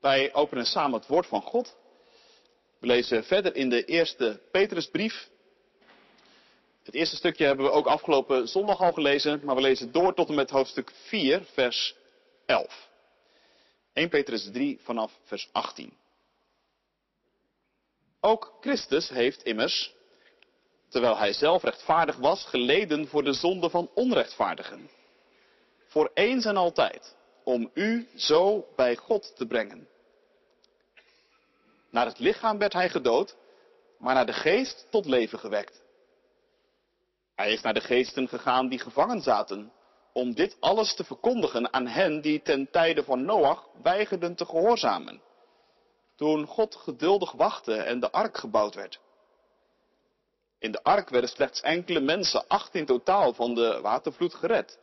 Wij openen samen het woord van God. We lezen verder in de eerste Petrusbrief. Het eerste stukje hebben we ook afgelopen zondag al gelezen, maar we lezen door tot en met hoofdstuk 4, vers 11. 1 Petrus 3 vanaf vers 18. Ook Christus heeft immers, terwijl hij zelf rechtvaardig was, geleden voor de zonde van onrechtvaardigen. Voor eens en altijd, om u zo bij God te brengen. Naar het lichaam werd hij gedood, maar naar de geest tot leven gewekt. Hij is naar de geesten gegaan die gevangen zaten, om dit alles te verkondigen aan hen die ten tijde van Noach weigerden te gehoorzamen. Toen God geduldig wachtte en de ark gebouwd werd. In de ark werden slechts enkele mensen, acht in totaal, van de watervloed gered.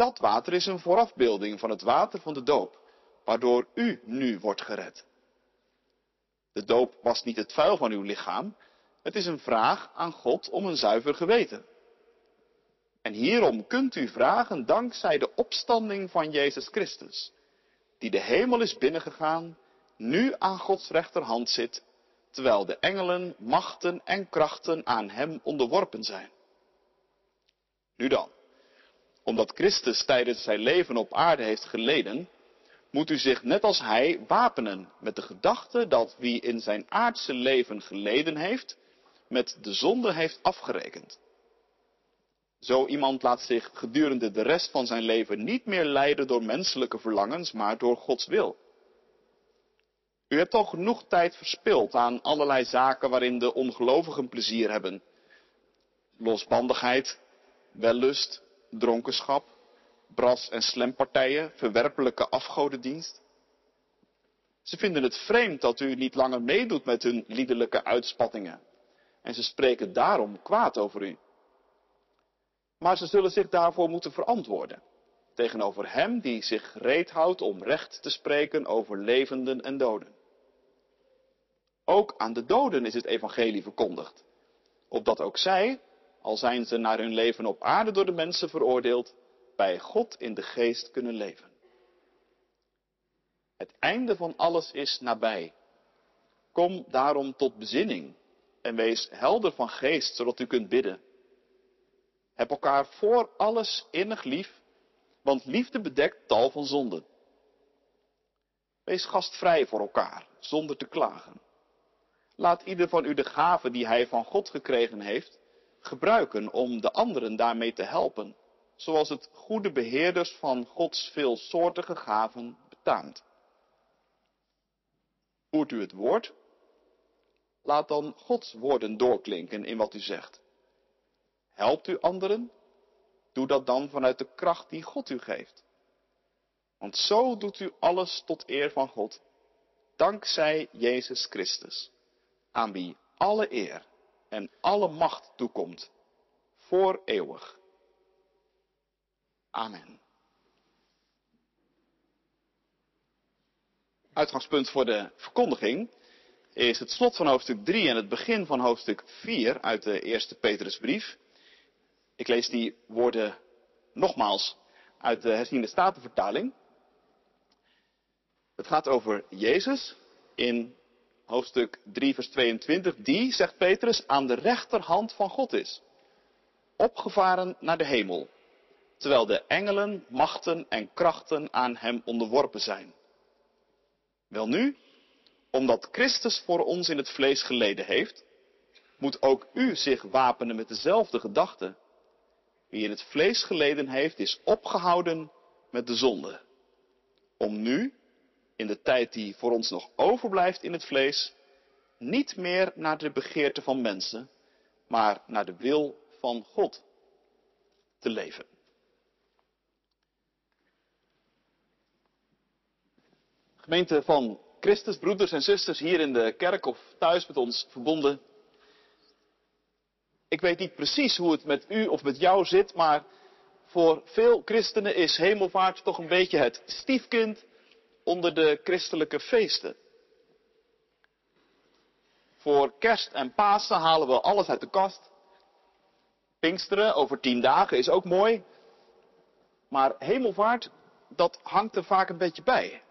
Dat water is een voorafbeelding van het water van de doop, waardoor u nu wordt gered. De doop was niet het vuil van uw lichaam, het is een vraag aan God om een zuiver geweten. En hierom kunt u vragen dankzij de opstanding van Jezus Christus, die de hemel is binnengegaan, nu aan Gods rechterhand zit, terwijl de engelen, machten en krachten aan hem onderworpen zijn. Nu dan, omdat Christus tijdens zijn leven op aarde heeft geleden, moet u zich net als hij wapenen met de gedachte dat wie in zijn aardse leven geleden heeft, met de zonde heeft afgerekend. Zo iemand laat zich gedurende de rest van zijn leven niet meer leiden door menselijke verlangens, maar door Gods wil. U hebt al genoeg tijd verspild aan allerlei zaken waarin de ongelovigen plezier hebben. Losbandigheid, wellust, dronkenschap, bras- en slempartijen, verwerpelijke afgodendienst. Ze vinden het vreemd dat u niet langer meedoet met hun liederlijke uitspattingen. En ze spreken daarom kwaad over u. Maar ze zullen zich daarvoor moeten verantwoorden. Tegenover hem die zich gereed houdt om recht te spreken over levenden en doden. Ook aan de doden is het evangelie verkondigd. Opdat ook zij, al zijn ze naar hun leven op aarde door de mensen veroordeeld, bij God in de geest kunnen leven. Het einde van alles is nabij. Kom daarom tot bezinning en wees helder van geest, zodat u kunt bidden. Heb elkaar voor alles innig lief, want liefde bedekt tal van zonden. Wees gastvrij voor elkaar, zonder te klagen. Laat ieder van u de gave die hij van God gekregen heeft, gebruiken om de anderen daarmee te helpen, zoals het goede beheerders van Gods veelsoortige gaven betaamt. Voert u het woord? Laat dan Gods woorden doorklinken in wat u zegt. Helpt u anderen? Doe dat dan vanuit de kracht die God u geeft. Want zo doet u alles tot eer van God, dankzij Jezus Christus, aan wie alle eer en alle macht toekomt, voor eeuwig. Amen. Uitgangspunt voor de verkondiging is het slot van hoofdstuk 3 en het begin van hoofdstuk 4 uit de eerste Petrusbrief. Ik lees die woorden nogmaals uit de herziende statenvertaling. Het gaat over Jezus in hoofdstuk 3 vers 22. Die, zegt Petrus, aan de rechterhand van God is. Opgevaren naar de hemel. Terwijl de engelen, machten en krachten aan hem onderworpen zijn. Welnu, omdat Christus voor ons in het vlees geleden heeft, moet ook u zich wapenen met dezelfde gedachten. Wie in het vlees geleden heeft, is opgehouden met de zonde. Om nu, in de tijd die voor ons nog overblijft in het vlees, niet meer naar de begeerte van mensen, maar naar de wil van God te leven. Gemeente van Christus, broeders en zusters hier in de kerk of thuis met ons verbonden. Ik weet niet precies hoe het met u of met jou zit, maar voor veel christenen is hemelvaart toch een beetje het stiefkind onder de christelijke feesten. Voor kerst en Pasen halen we alles uit de kast. Pinksteren over tien dagen is ook mooi. Maar hemelvaart, dat hangt er vaak een beetje bij.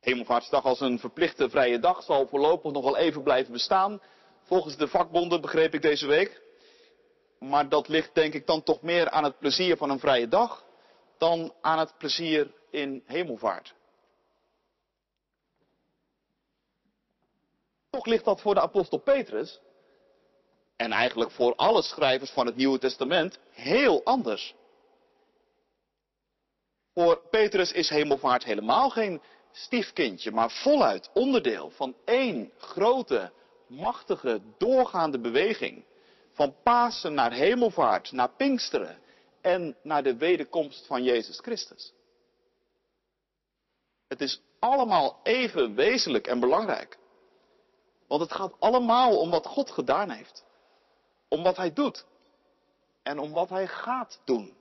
Hemelvaartsdag als een verplichte vrije dag zal voorlopig nog wel even blijven bestaan. Volgens de vakbonden begreep ik deze week. Maar dat ligt denk ik dan toch meer aan het plezier van een vrije dag dan aan het plezier in hemelvaart. Toch ligt dat voor de apostel Petrus en eigenlijk voor alle schrijvers van het Nieuwe Testament heel anders. Voor Petrus is hemelvaart helemaal geen stiefkindje, maar voluit onderdeel van één grote, machtige, doorgaande beweging. Van Pasen naar hemelvaart, naar Pinksteren en naar de wederkomst van Jezus Christus. Het is allemaal even wezenlijk en belangrijk. Want het gaat allemaal om wat God gedaan heeft. Om wat Hij doet. En om wat Hij gaat doen.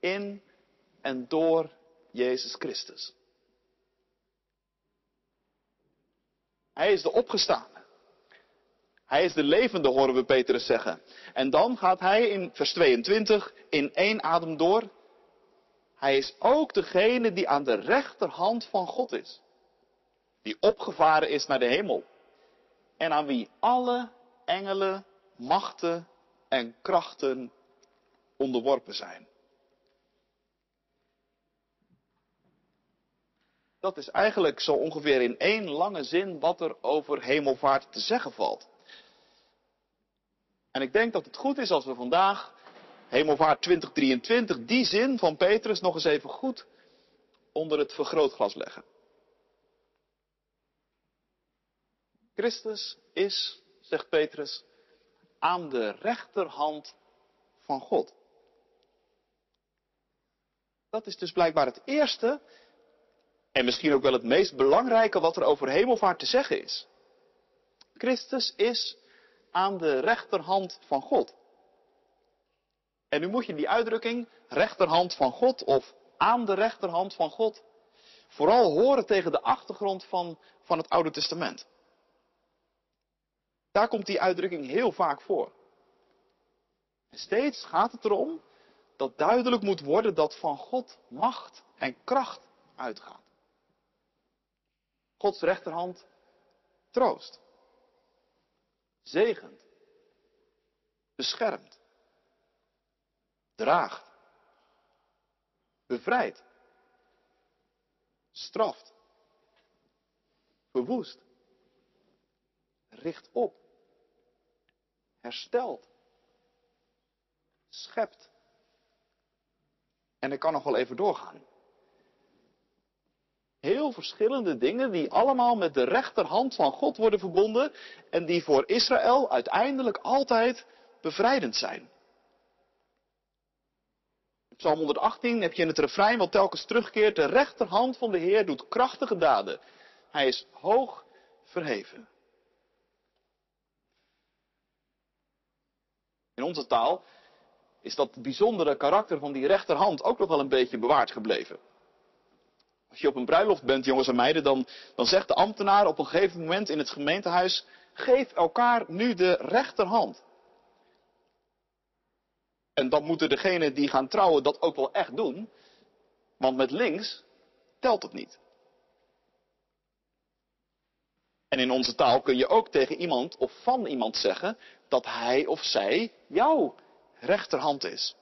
In en door Jezus Christus. Hij is de opgestaande. Hij is de levende, horen we Petrus zeggen. En dan gaat hij in vers 22 in één adem door. Hij is ook degene die aan de rechterhand van God is. Die opgevaren is naar de hemel. En aan wie alle engelen, machten en krachten onderworpen zijn. Dat is eigenlijk zo ongeveer in één lange zin wat er over hemelvaart te zeggen valt. En ik denk dat het goed is als we vandaag, hemelvaart 2023, die zin van Petrus nog eens even goed onder het vergrootglas leggen. Christus is, zegt Petrus, aan de rechterhand van God. Dat is dus blijkbaar het eerste en misschien ook wel het meest belangrijke wat er over hemelvaart te zeggen is. Christus is aan de rechterhand van God. En nu moet je die uitdrukking, rechterhand van God of aan de rechterhand van God, vooral horen tegen de achtergrond van, van het Oude Testament. Daar komt die uitdrukking heel vaak voor. En steeds gaat het erom dat duidelijk moet worden dat van God macht en kracht uitgaat. Gods rechterhand troost, zegent, beschermt, draagt, bevrijdt, straft, verwoest, richt op, herstelt, schept. En ik kan nog wel even doorgaan. Heel verschillende dingen die allemaal met de rechterhand van God worden verbonden en die voor Israël uiteindelijk altijd bevrijdend zijn. Psalm 118 heb je in het refrein wat telkens terugkeert, de rechterhand van de Heer doet krachtige daden. Hij is hoog verheven. In onze taal is dat bijzondere karakter van die rechterhand ook nog wel een beetje bewaard gebleven. Als je op een bruiloft bent, jongens en meiden, dan, dan zegt de ambtenaar op een gegeven moment in het gemeentehuis, geef elkaar nu de rechterhand. En dan moeten degenen die gaan trouwen dat ook wel echt doen, want met links telt het niet. En in onze taal kun je ook tegen iemand of van iemand zeggen dat hij of zij jouw rechterhand is.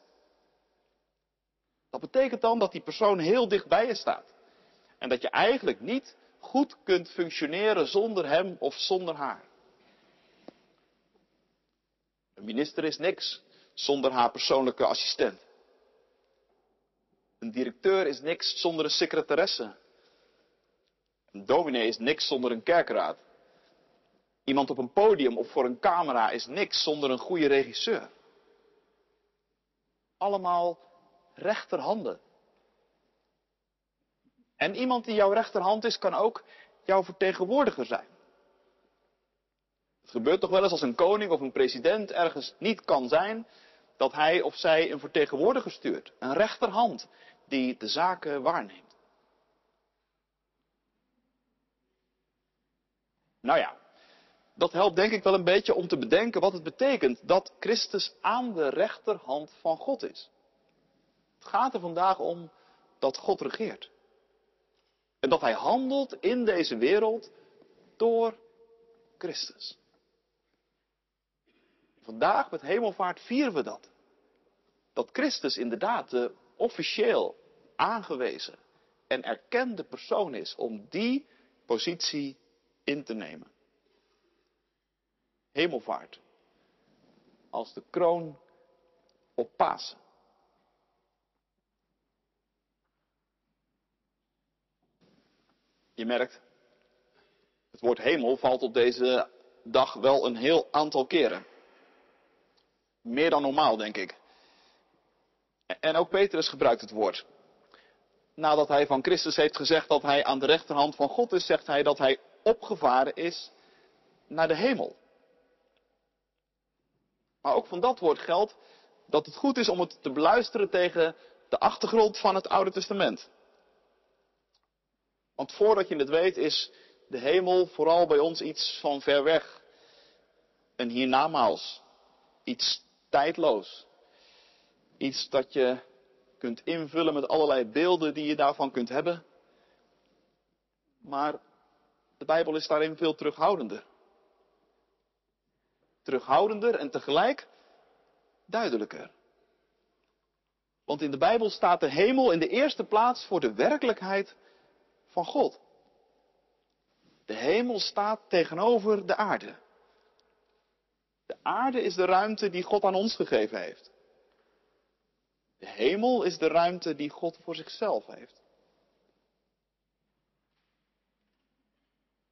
Dat betekent dan dat die persoon heel dicht bij je staat. En dat je eigenlijk niet goed kunt functioneren zonder hem of zonder haar. Een minister is niks zonder haar persoonlijke assistent. Een directeur is niks zonder een secretaresse. Een dominee is niks zonder een kerkraad. Iemand op een podium of voor een camera is niks zonder een goede regisseur. Allemaal rechterhanden. En iemand die jouw rechterhand is, kan ook jouw vertegenwoordiger zijn. Het gebeurt toch wel eens als een koning of een president ergens niet kan zijn, dat hij of zij een vertegenwoordiger stuurt. Een rechterhand die de zaken waarneemt. Nou ja, dat helpt denk ik wel een beetje om te bedenken wat het betekent dat Christus aan de rechterhand van God is. Het gaat er vandaag om dat God regeert. En dat hij handelt in deze wereld door Christus. Vandaag met hemelvaart vieren we dat. Dat Christus inderdaad de officieel aangewezen en erkende persoon is om die positie in te nemen. Hemelvaart. Als de kroon op Pasen. Je merkt, het woord hemel valt op deze dag wel een heel aantal keren. Meer dan normaal, denk ik. En ook Petrus gebruikt het woord. Nadat hij van Christus heeft gezegd dat hij aan de rechterhand van God is, zegt hij dat hij opgevaren is naar de hemel. Maar ook van dat woord geldt dat het goed is om het te beluisteren tegen de achtergrond van het Oude Testament. Want voordat je het weet is de hemel vooral bij ons iets van ver weg. Een hiernamaals. Iets tijdloos. Iets dat je kunt invullen met allerlei beelden die je daarvan kunt hebben. Maar de Bijbel is daarin veel terughoudender. Terughoudender en tegelijk duidelijker. Want in de Bijbel staat de hemel in de eerste plaats voor de werkelijkheid van God. De hemel staat tegenover de aarde. De aarde is de ruimte die God aan ons gegeven heeft. De hemel is de ruimte die God voor zichzelf heeft.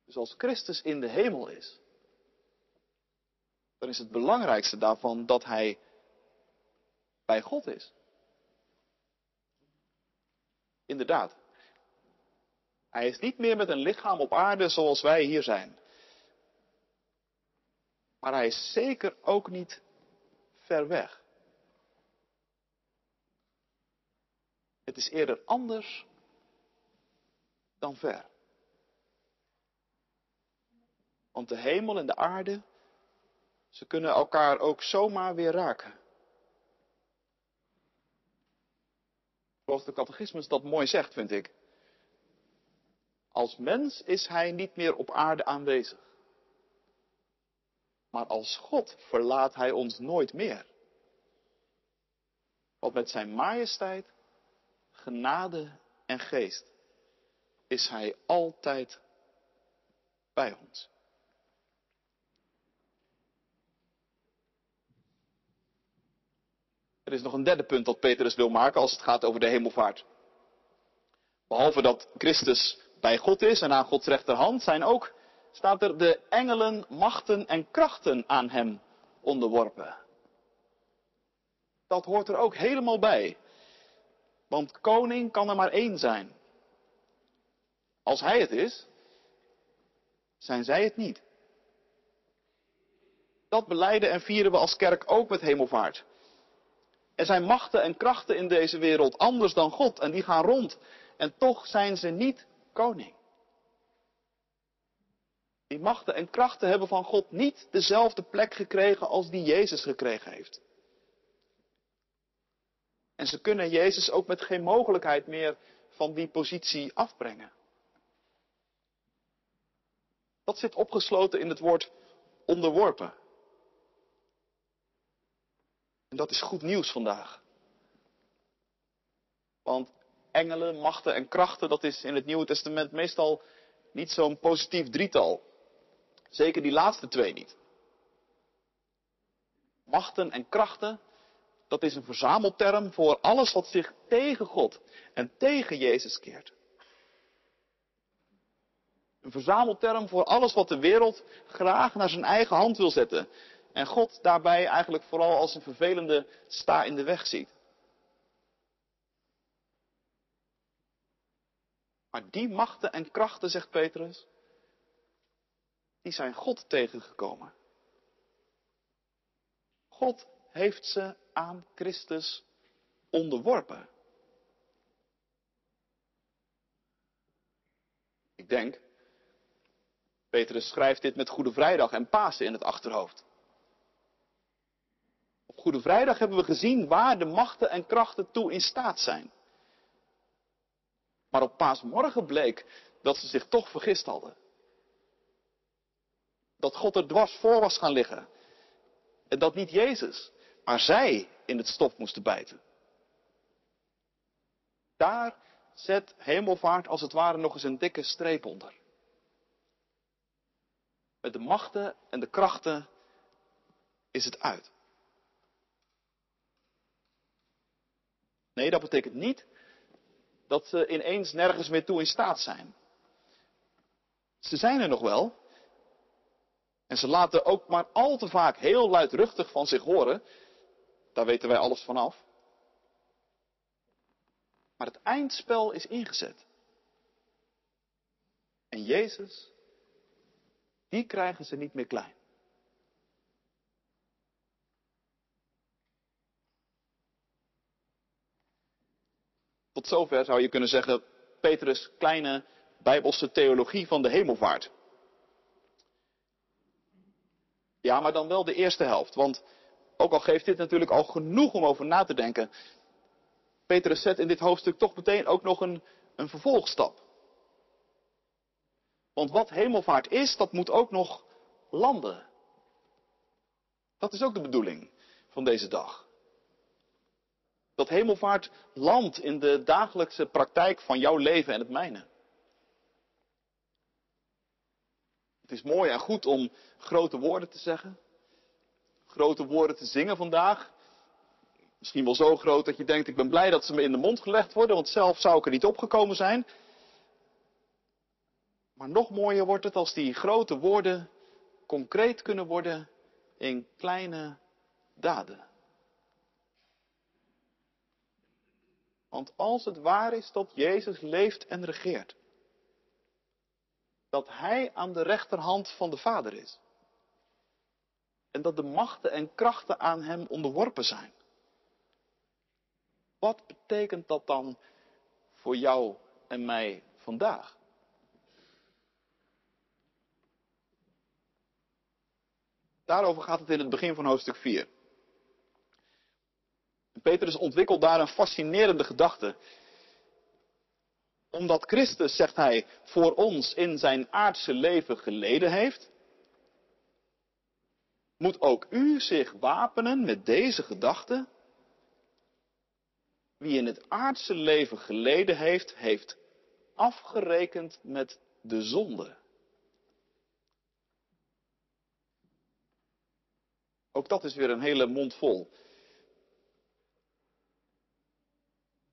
Dus als Christus in de hemel is, dan is het belangrijkste daarvan dat Hij bij God is. Inderdaad. Hij is niet meer met een lichaam op aarde zoals wij hier zijn. Maar hij is zeker ook niet ver weg. Het is eerder anders dan ver. Want de hemel en de aarde, ze kunnen elkaar ook zomaar weer raken. Zoals de catechismus dat mooi zegt, vind ik. Als mens is hij niet meer op aarde aanwezig. Maar als God verlaat hij ons nooit meer. Want met zijn majesteit, genade en geest is hij altijd bij ons. Er is nog een derde punt dat Petrus wil maken als het gaat over de hemelvaart. Behalve dat Christus bij God is en aan Gods rechterhand, zijn ook, staat er, de engelen, machten en krachten aan hem onderworpen. Dat hoort er ook helemaal bij. Want koning kan er maar één zijn. Als hij het is, zijn zij het niet. Dat beleiden en vieren we als kerk ook met hemelvaart. Er zijn machten en krachten in deze wereld anders dan God en die gaan rond. En toch zijn ze niet koning. Die machten en krachten hebben van God niet dezelfde plek gekregen als die Jezus gekregen heeft. En ze kunnen Jezus ook met geen mogelijkheid meer van die positie afbrengen. Dat zit opgesloten in het woord onderworpen. En dat is goed nieuws vandaag. Want engelen, machten en krachten, dat is in het Nieuwe Testament meestal niet zo'n positief drietal. Zeker die laatste twee niet. Machten en krachten, dat is een verzamelterm voor alles wat zich tegen God en tegen Jezus keert. Een verzamelterm voor alles wat de wereld graag naar zijn eigen hand wil zetten. En God daarbij eigenlijk vooral als een vervelende sta in de weg ziet. Maar die machten en krachten, zegt Petrus, die zijn God tegengekomen. God heeft ze aan Christus onderworpen. Ik denk, Petrus schrijft dit met Goede Vrijdag en Pasen in het achterhoofd. Op Goede Vrijdag hebben we gezien waar de machten en krachten toe in staat zijn. Maar op paasmorgen bleek dat ze zich toch vergist hadden. Dat God er dwars voor was gaan liggen. En dat niet Jezus, maar zij in het stof moesten bijten. Daar zet hemelvaart als het ware nog eens een dikke streep onder. Met de machten en de krachten is het uit. Nee, dat betekent niet dat ze ineens nergens meer toe in staat zijn. Ze zijn er nog wel. En ze laten ook maar al te vaak heel luidruchtig van zich horen. Daar weten wij alles vanaf. Maar het eindspel is ingezet. En Jezus, die krijgen ze niet meer klein. Tot zover zou je kunnen zeggen Petrus' kleine bijbelse theologie van de hemelvaart. Ja, maar dan wel de eerste helft. Want ook al geeft dit natuurlijk al genoeg om over na te denken. Petrus zet in dit hoofdstuk toch meteen ook nog een, een vervolgstap. Want wat hemelvaart is, dat moet ook nog landen. Dat is ook de bedoeling van deze dag. Dat hemelvaart landt in de dagelijkse praktijk van jouw leven en het mijne. Het is mooi en goed om grote woorden te zeggen. Grote woorden te zingen vandaag. Misschien wel zo groot dat je denkt, ik ben blij dat ze me in de mond gelegd worden, want zelf zou ik er niet opgekomen zijn. Maar nog mooier wordt het als die grote woorden concreet kunnen worden in kleine daden. Want als het waar is dat Jezus leeft en regeert, dat Hij aan de rechterhand van de Vader is, en dat de machten en krachten aan Hem onderworpen zijn, wat betekent dat dan voor jou en mij vandaag? Daarover gaat het in het begin van hoofdstuk 4. Petrus ontwikkelt daar een fascinerende gedachte. Omdat Christus, zegt hij, voor ons in zijn aardse leven geleden heeft, moet ook u zich wapenen met deze gedachte. Wie in het aardse leven geleden heeft, heeft afgerekend met de zonde. Ook dat is weer een hele mond vol.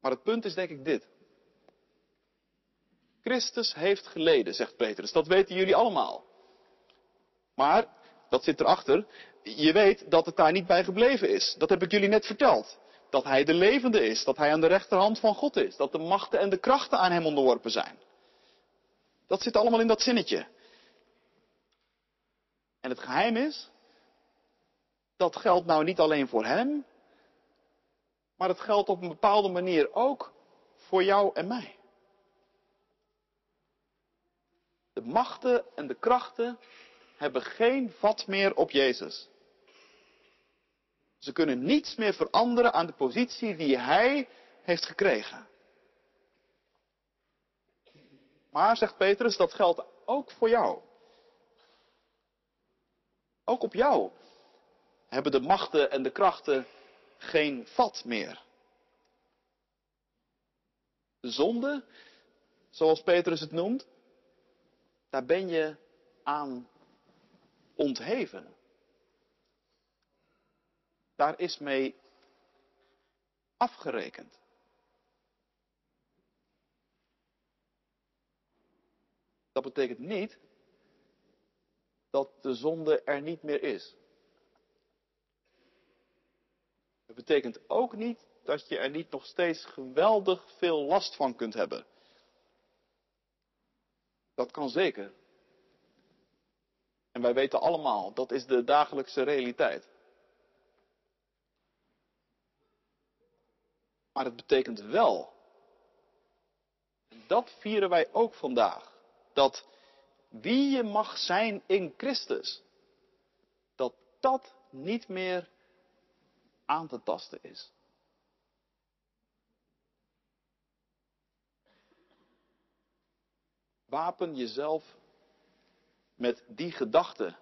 Maar het punt is denk ik dit. Christus heeft geleden, zegt Petrus. Dat weten jullie allemaal. Maar, dat zit erachter, je weet dat het daar niet bij gebleven is. Dat heb ik jullie net verteld. Dat hij de levende is, dat hij aan de rechterhand van God is, dat de machten en de krachten aan hem onderworpen zijn. Dat zit allemaal in dat zinnetje. En het geheim is, dat geldt nou niet alleen voor hem, maar het geldt op een bepaalde manier ook voor jou en mij. De machten en de krachten hebben geen vat meer op Jezus. Ze kunnen niets meer veranderen aan de positie die Hij heeft gekregen. Maar, zegt Petrus, dat geldt ook voor jou. Ook op jou hebben de machten en de krachten geen vat meer. De zonde, zoals Petrus het noemt, daar ben je aan ontheven. Daar is mee afgerekend. Dat betekent niet dat de zonde er niet meer is. Betekent ook niet dat je er niet nog steeds geweldig veel last van kunt hebben. Dat kan zeker. En wij weten allemaal, dat is de dagelijkse realiteit. Maar het betekent wel, en dat vieren wij ook vandaag, dat wie je mag zijn in Christus, dat dat niet meer aan te tasten is. Wapen jezelf met die gedachte,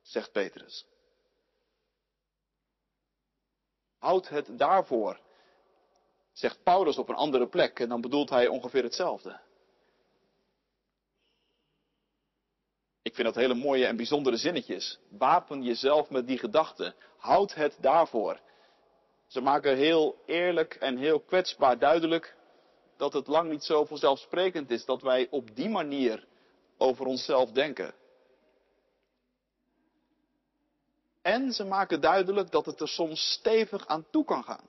zegt Petrus. Houd het daarvoor, zegt Paulus op een andere plek, en dan bedoelt hij ongeveer hetzelfde. Ik vind dat hele mooie en bijzondere zinnetjes. Wapen jezelf met die gedachte. Houd het daarvoor. Ze maken heel eerlijk en heel kwetsbaar duidelijk dat het lang niet zo vanzelfsprekend is dat wij op die manier over onszelf denken. En ze maken duidelijk dat het er soms stevig aan toe kan gaan.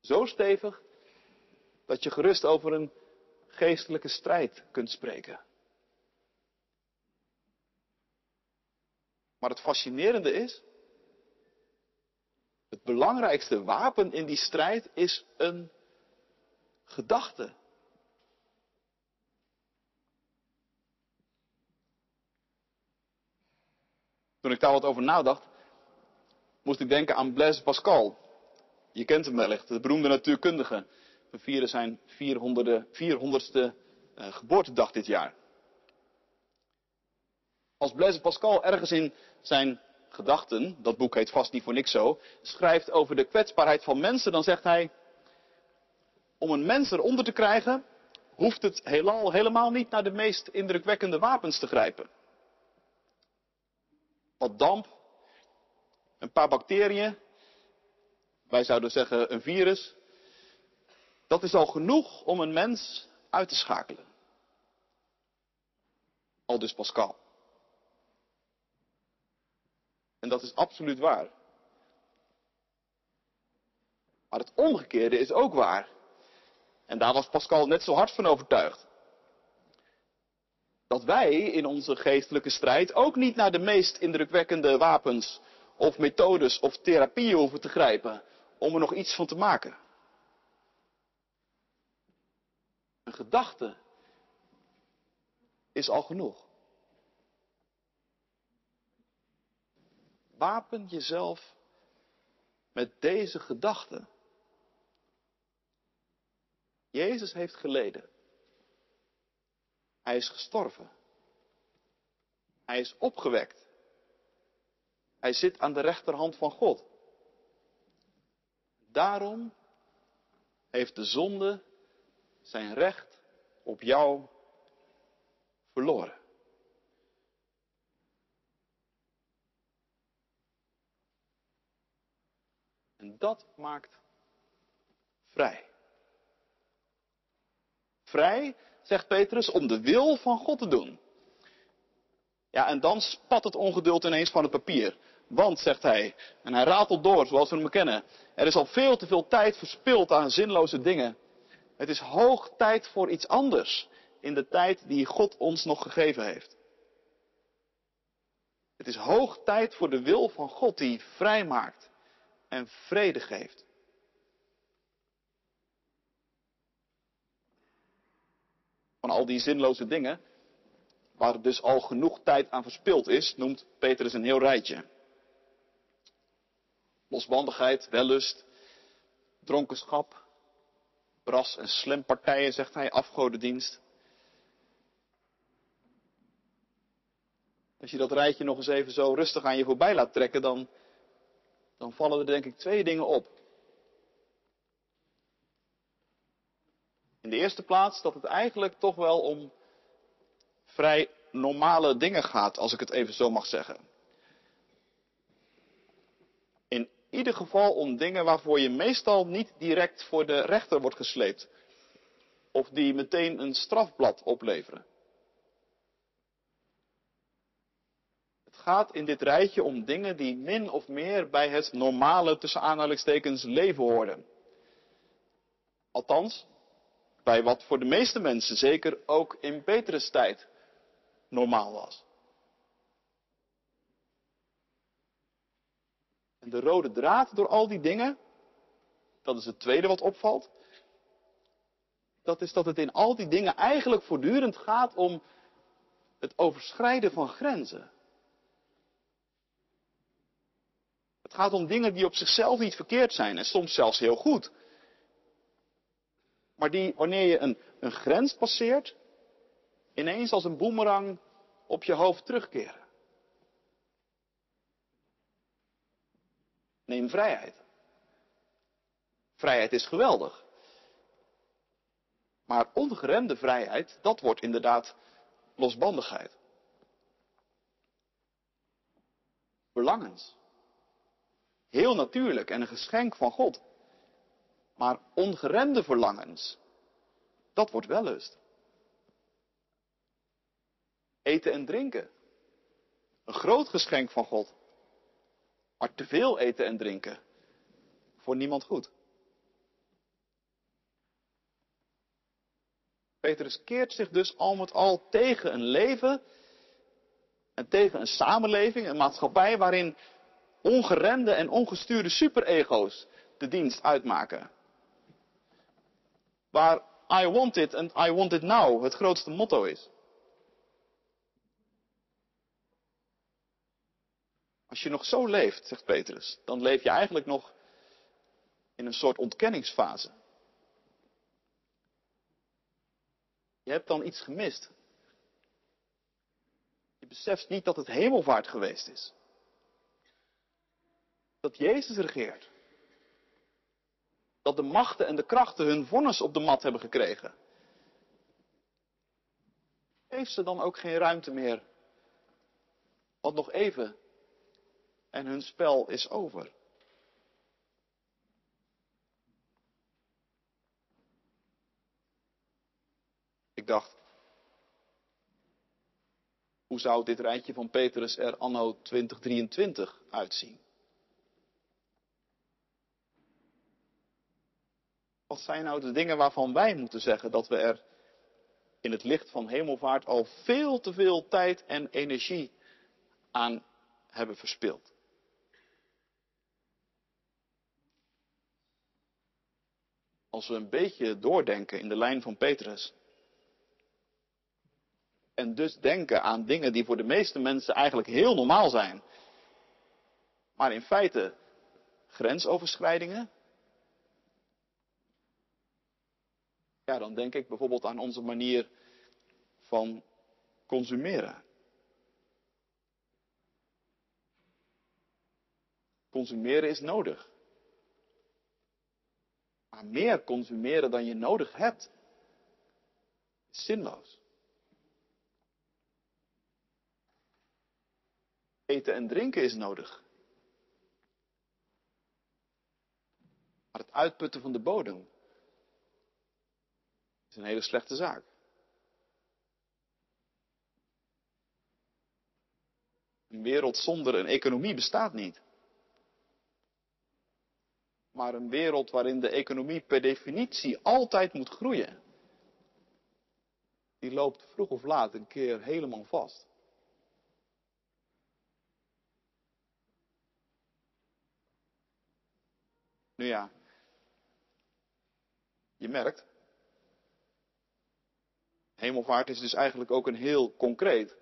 Zo stevig dat je gerust over een geestelijke strijd kunt spreken. Maar het fascinerende is, het belangrijkste wapen in die strijd is een gedachte. Toen ik daar wat over nadacht, moest ik denken aan Blaise Pascal. Je kent hem wellicht, de beroemde natuurkundige. We vieren zijn 400, 400ste uh, geboortedag dit jaar. Als Blaise Pascal ergens in zijn gedachten, dat boek heet vast niet voor niks zo, schrijft over de kwetsbaarheid van mensen, dan zegt hij, om een mens eronder te krijgen, hoeft het heelal helemaal niet naar de meest indrukwekkende wapens te grijpen. Wat damp, een paar bacteriën, wij zouden zeggen een virus, dat is al genoeg om een mens uit te schakelen. Al dus Pascal. En dat is absoluut waar. Maar het omgekeerde is ook waar. En daar was Pascal net zo hard van overtuigd. Dat wij in onze geestelijke strijd ook niet naar de meest indrukwekkende wapens of methodes of therapieën hoeven te grijpen om er nog iets van te maken. Een gedachte is al genoeg. Wapen jezelf met deze gedachte. Jezus heeft geleden. Hij is gestorven. Hij is opgewekt. Hij zit aan de rechterhand van God. Daarom heeft de zonde zijn recht op jou verloren. En dat maakt vrij. Vrij, zegt Petrus, om de wil van God te doen. Ja, en dan spat het ongeduld ineens van het papier. Want, zegt hij, en hij ratelt door zoals we hem kennen, er is al veel te veel tijd verspild aan zinloze dingen. Het is hoog tijd voor iets anders in de tijd die God ons nog gegeven heeft. Het is hoog tijd voor de wil van God die vrij maakt en vrede geeft. Van al die zinloze dingen, waar dus al genoeg tijd aan verspild is, noemt Petrus een heel rijtje. Losbandigheid, wellust, dronkenschap, bras en slempartijen, zegt hij, afgodendienst. Als je dat rijtje nog eens even zo rustig aan je voorbij laat trekken, dan dan vallen er denk ik twee dingen op. In de eerste plaats dat het eigenlijk toch wel om vrij normale dingen gaat, als ik het even zo mag zeggen. In ieder geval om dingen waarvoor je meestal niet direct voor de rechter wordt gesleept. Of die meteen een strafblad opleveren. Gaat in dit rijtje om dingen die min of meer bij het normale tussen aanhalingstekens leven hoorden. Althans, bij wat voor de meeste mensen zeker ook in Petrus tijd normaal was. En de rode draad door al die dingen, dat is het tweede wat opvalt, dat is dat het in al die dingen eigenlijk voortdurend gaat om het overschrijden van grenzen. Het gaat om dingen die op zichzelf niet verkeerd zijn en soms zelfs heel goed. maar die wanneer je een, een grens passeert, ineens als een boemerang op je hoofd terugkeren. Neem vrijheid. Vrijheid is geweldig. Maar ongeremde vrijheid, dat wordt inderdaad losbandigheid. Verlangens. Heel natuurlijk en een geschenk van God. Maar ongeremde verlangens, dat wordt wellust. Eten en drinken. Een groot geschenk van God. Maar te veel eten en drinken. Voor niemand goed. Petrus keert zich dus al met al tegen een leven en tegen een samenleving, een maatschappij waarin ongeremde en ongestuurde superego's de dienst uitmaken. Waar I want it and I want it now het grootste motto is. Als je nog zo leeft, zegt Petrus, dan leef je eigenlijk nog in een soort ontkenningsfase. Je hebt dan iets gemist. Je beseft niet dat het hemelvaart geweest is. Dat Jezus regeert. Dat de machten en de krachten hun vonnis op de mat hebben gekregen. Heeft ze dan ook geen ruimte meer? Want nog even en hun spel is over. Ik dacht, hoe zou dit rijtje van Petrus er anno 2023 uitzien? Wat zijn nou de dingen waarvan wij moeten zeggen dat we er in het licht van hemelvaart al veel te veel tijd en energie aan hebben verspild? Als we een beetje doordenken in de lijn van Petrus. En dus denken aan dingen die voor de meeste mensen eigenlijk heel normaal zijn. Maar in feite grensoverschrijdingen. Ja, dan denk ik bijvoorbeeld aan onze manier van consumeren. Consumeren is nodig. Maar meer consumeren dan je nodig hebt, is zinloos. Eten en drinken is nodig. Maar het uitputten van de bodem een hele slechte zaak. Een wereld zonder een economie bestaat niet maar een wereld waarin de economie per definitie altijd moet groeien. Die loopt vroeg of laat een keer helemaal vast. Nu ja, je merkt, hemelvaart is dus eigenlijk ook een heel concreet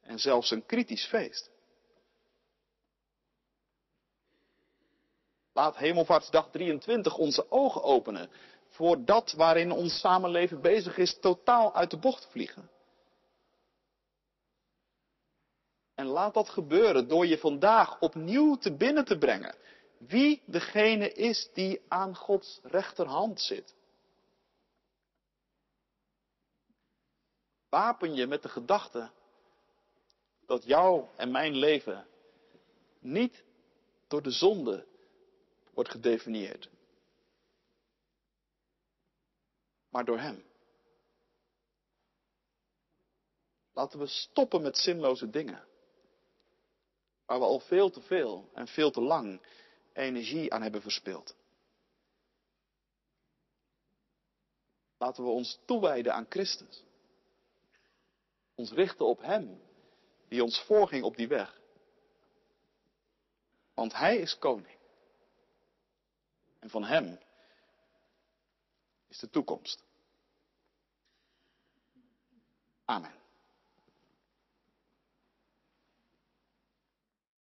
en zelfs een kritisch feest. Laat Hemelvaartsdag 23 onze ogen openen voor dat waarin ons samenleven bezig is totaal uit de bocht vliegen. En laat dat gebeuren door je vandaag opnieuw te binnen te brengen wie degene is die aan Gods rechterhand zit. Wapen je met de gedachte dat jouw en mijn leven niet door de zonde wordt gedefinieerd. Maar door Hem. Laten we stoppen met zinloze dingen. Waar we al veel te veel en veel te lang energie aan hebben verspild. Laten we ons toewijden aan Christus. Ons richten op Hem, die ons voorging op die weg. Want Hij is koning. En van Hem is de toekomst. Amen.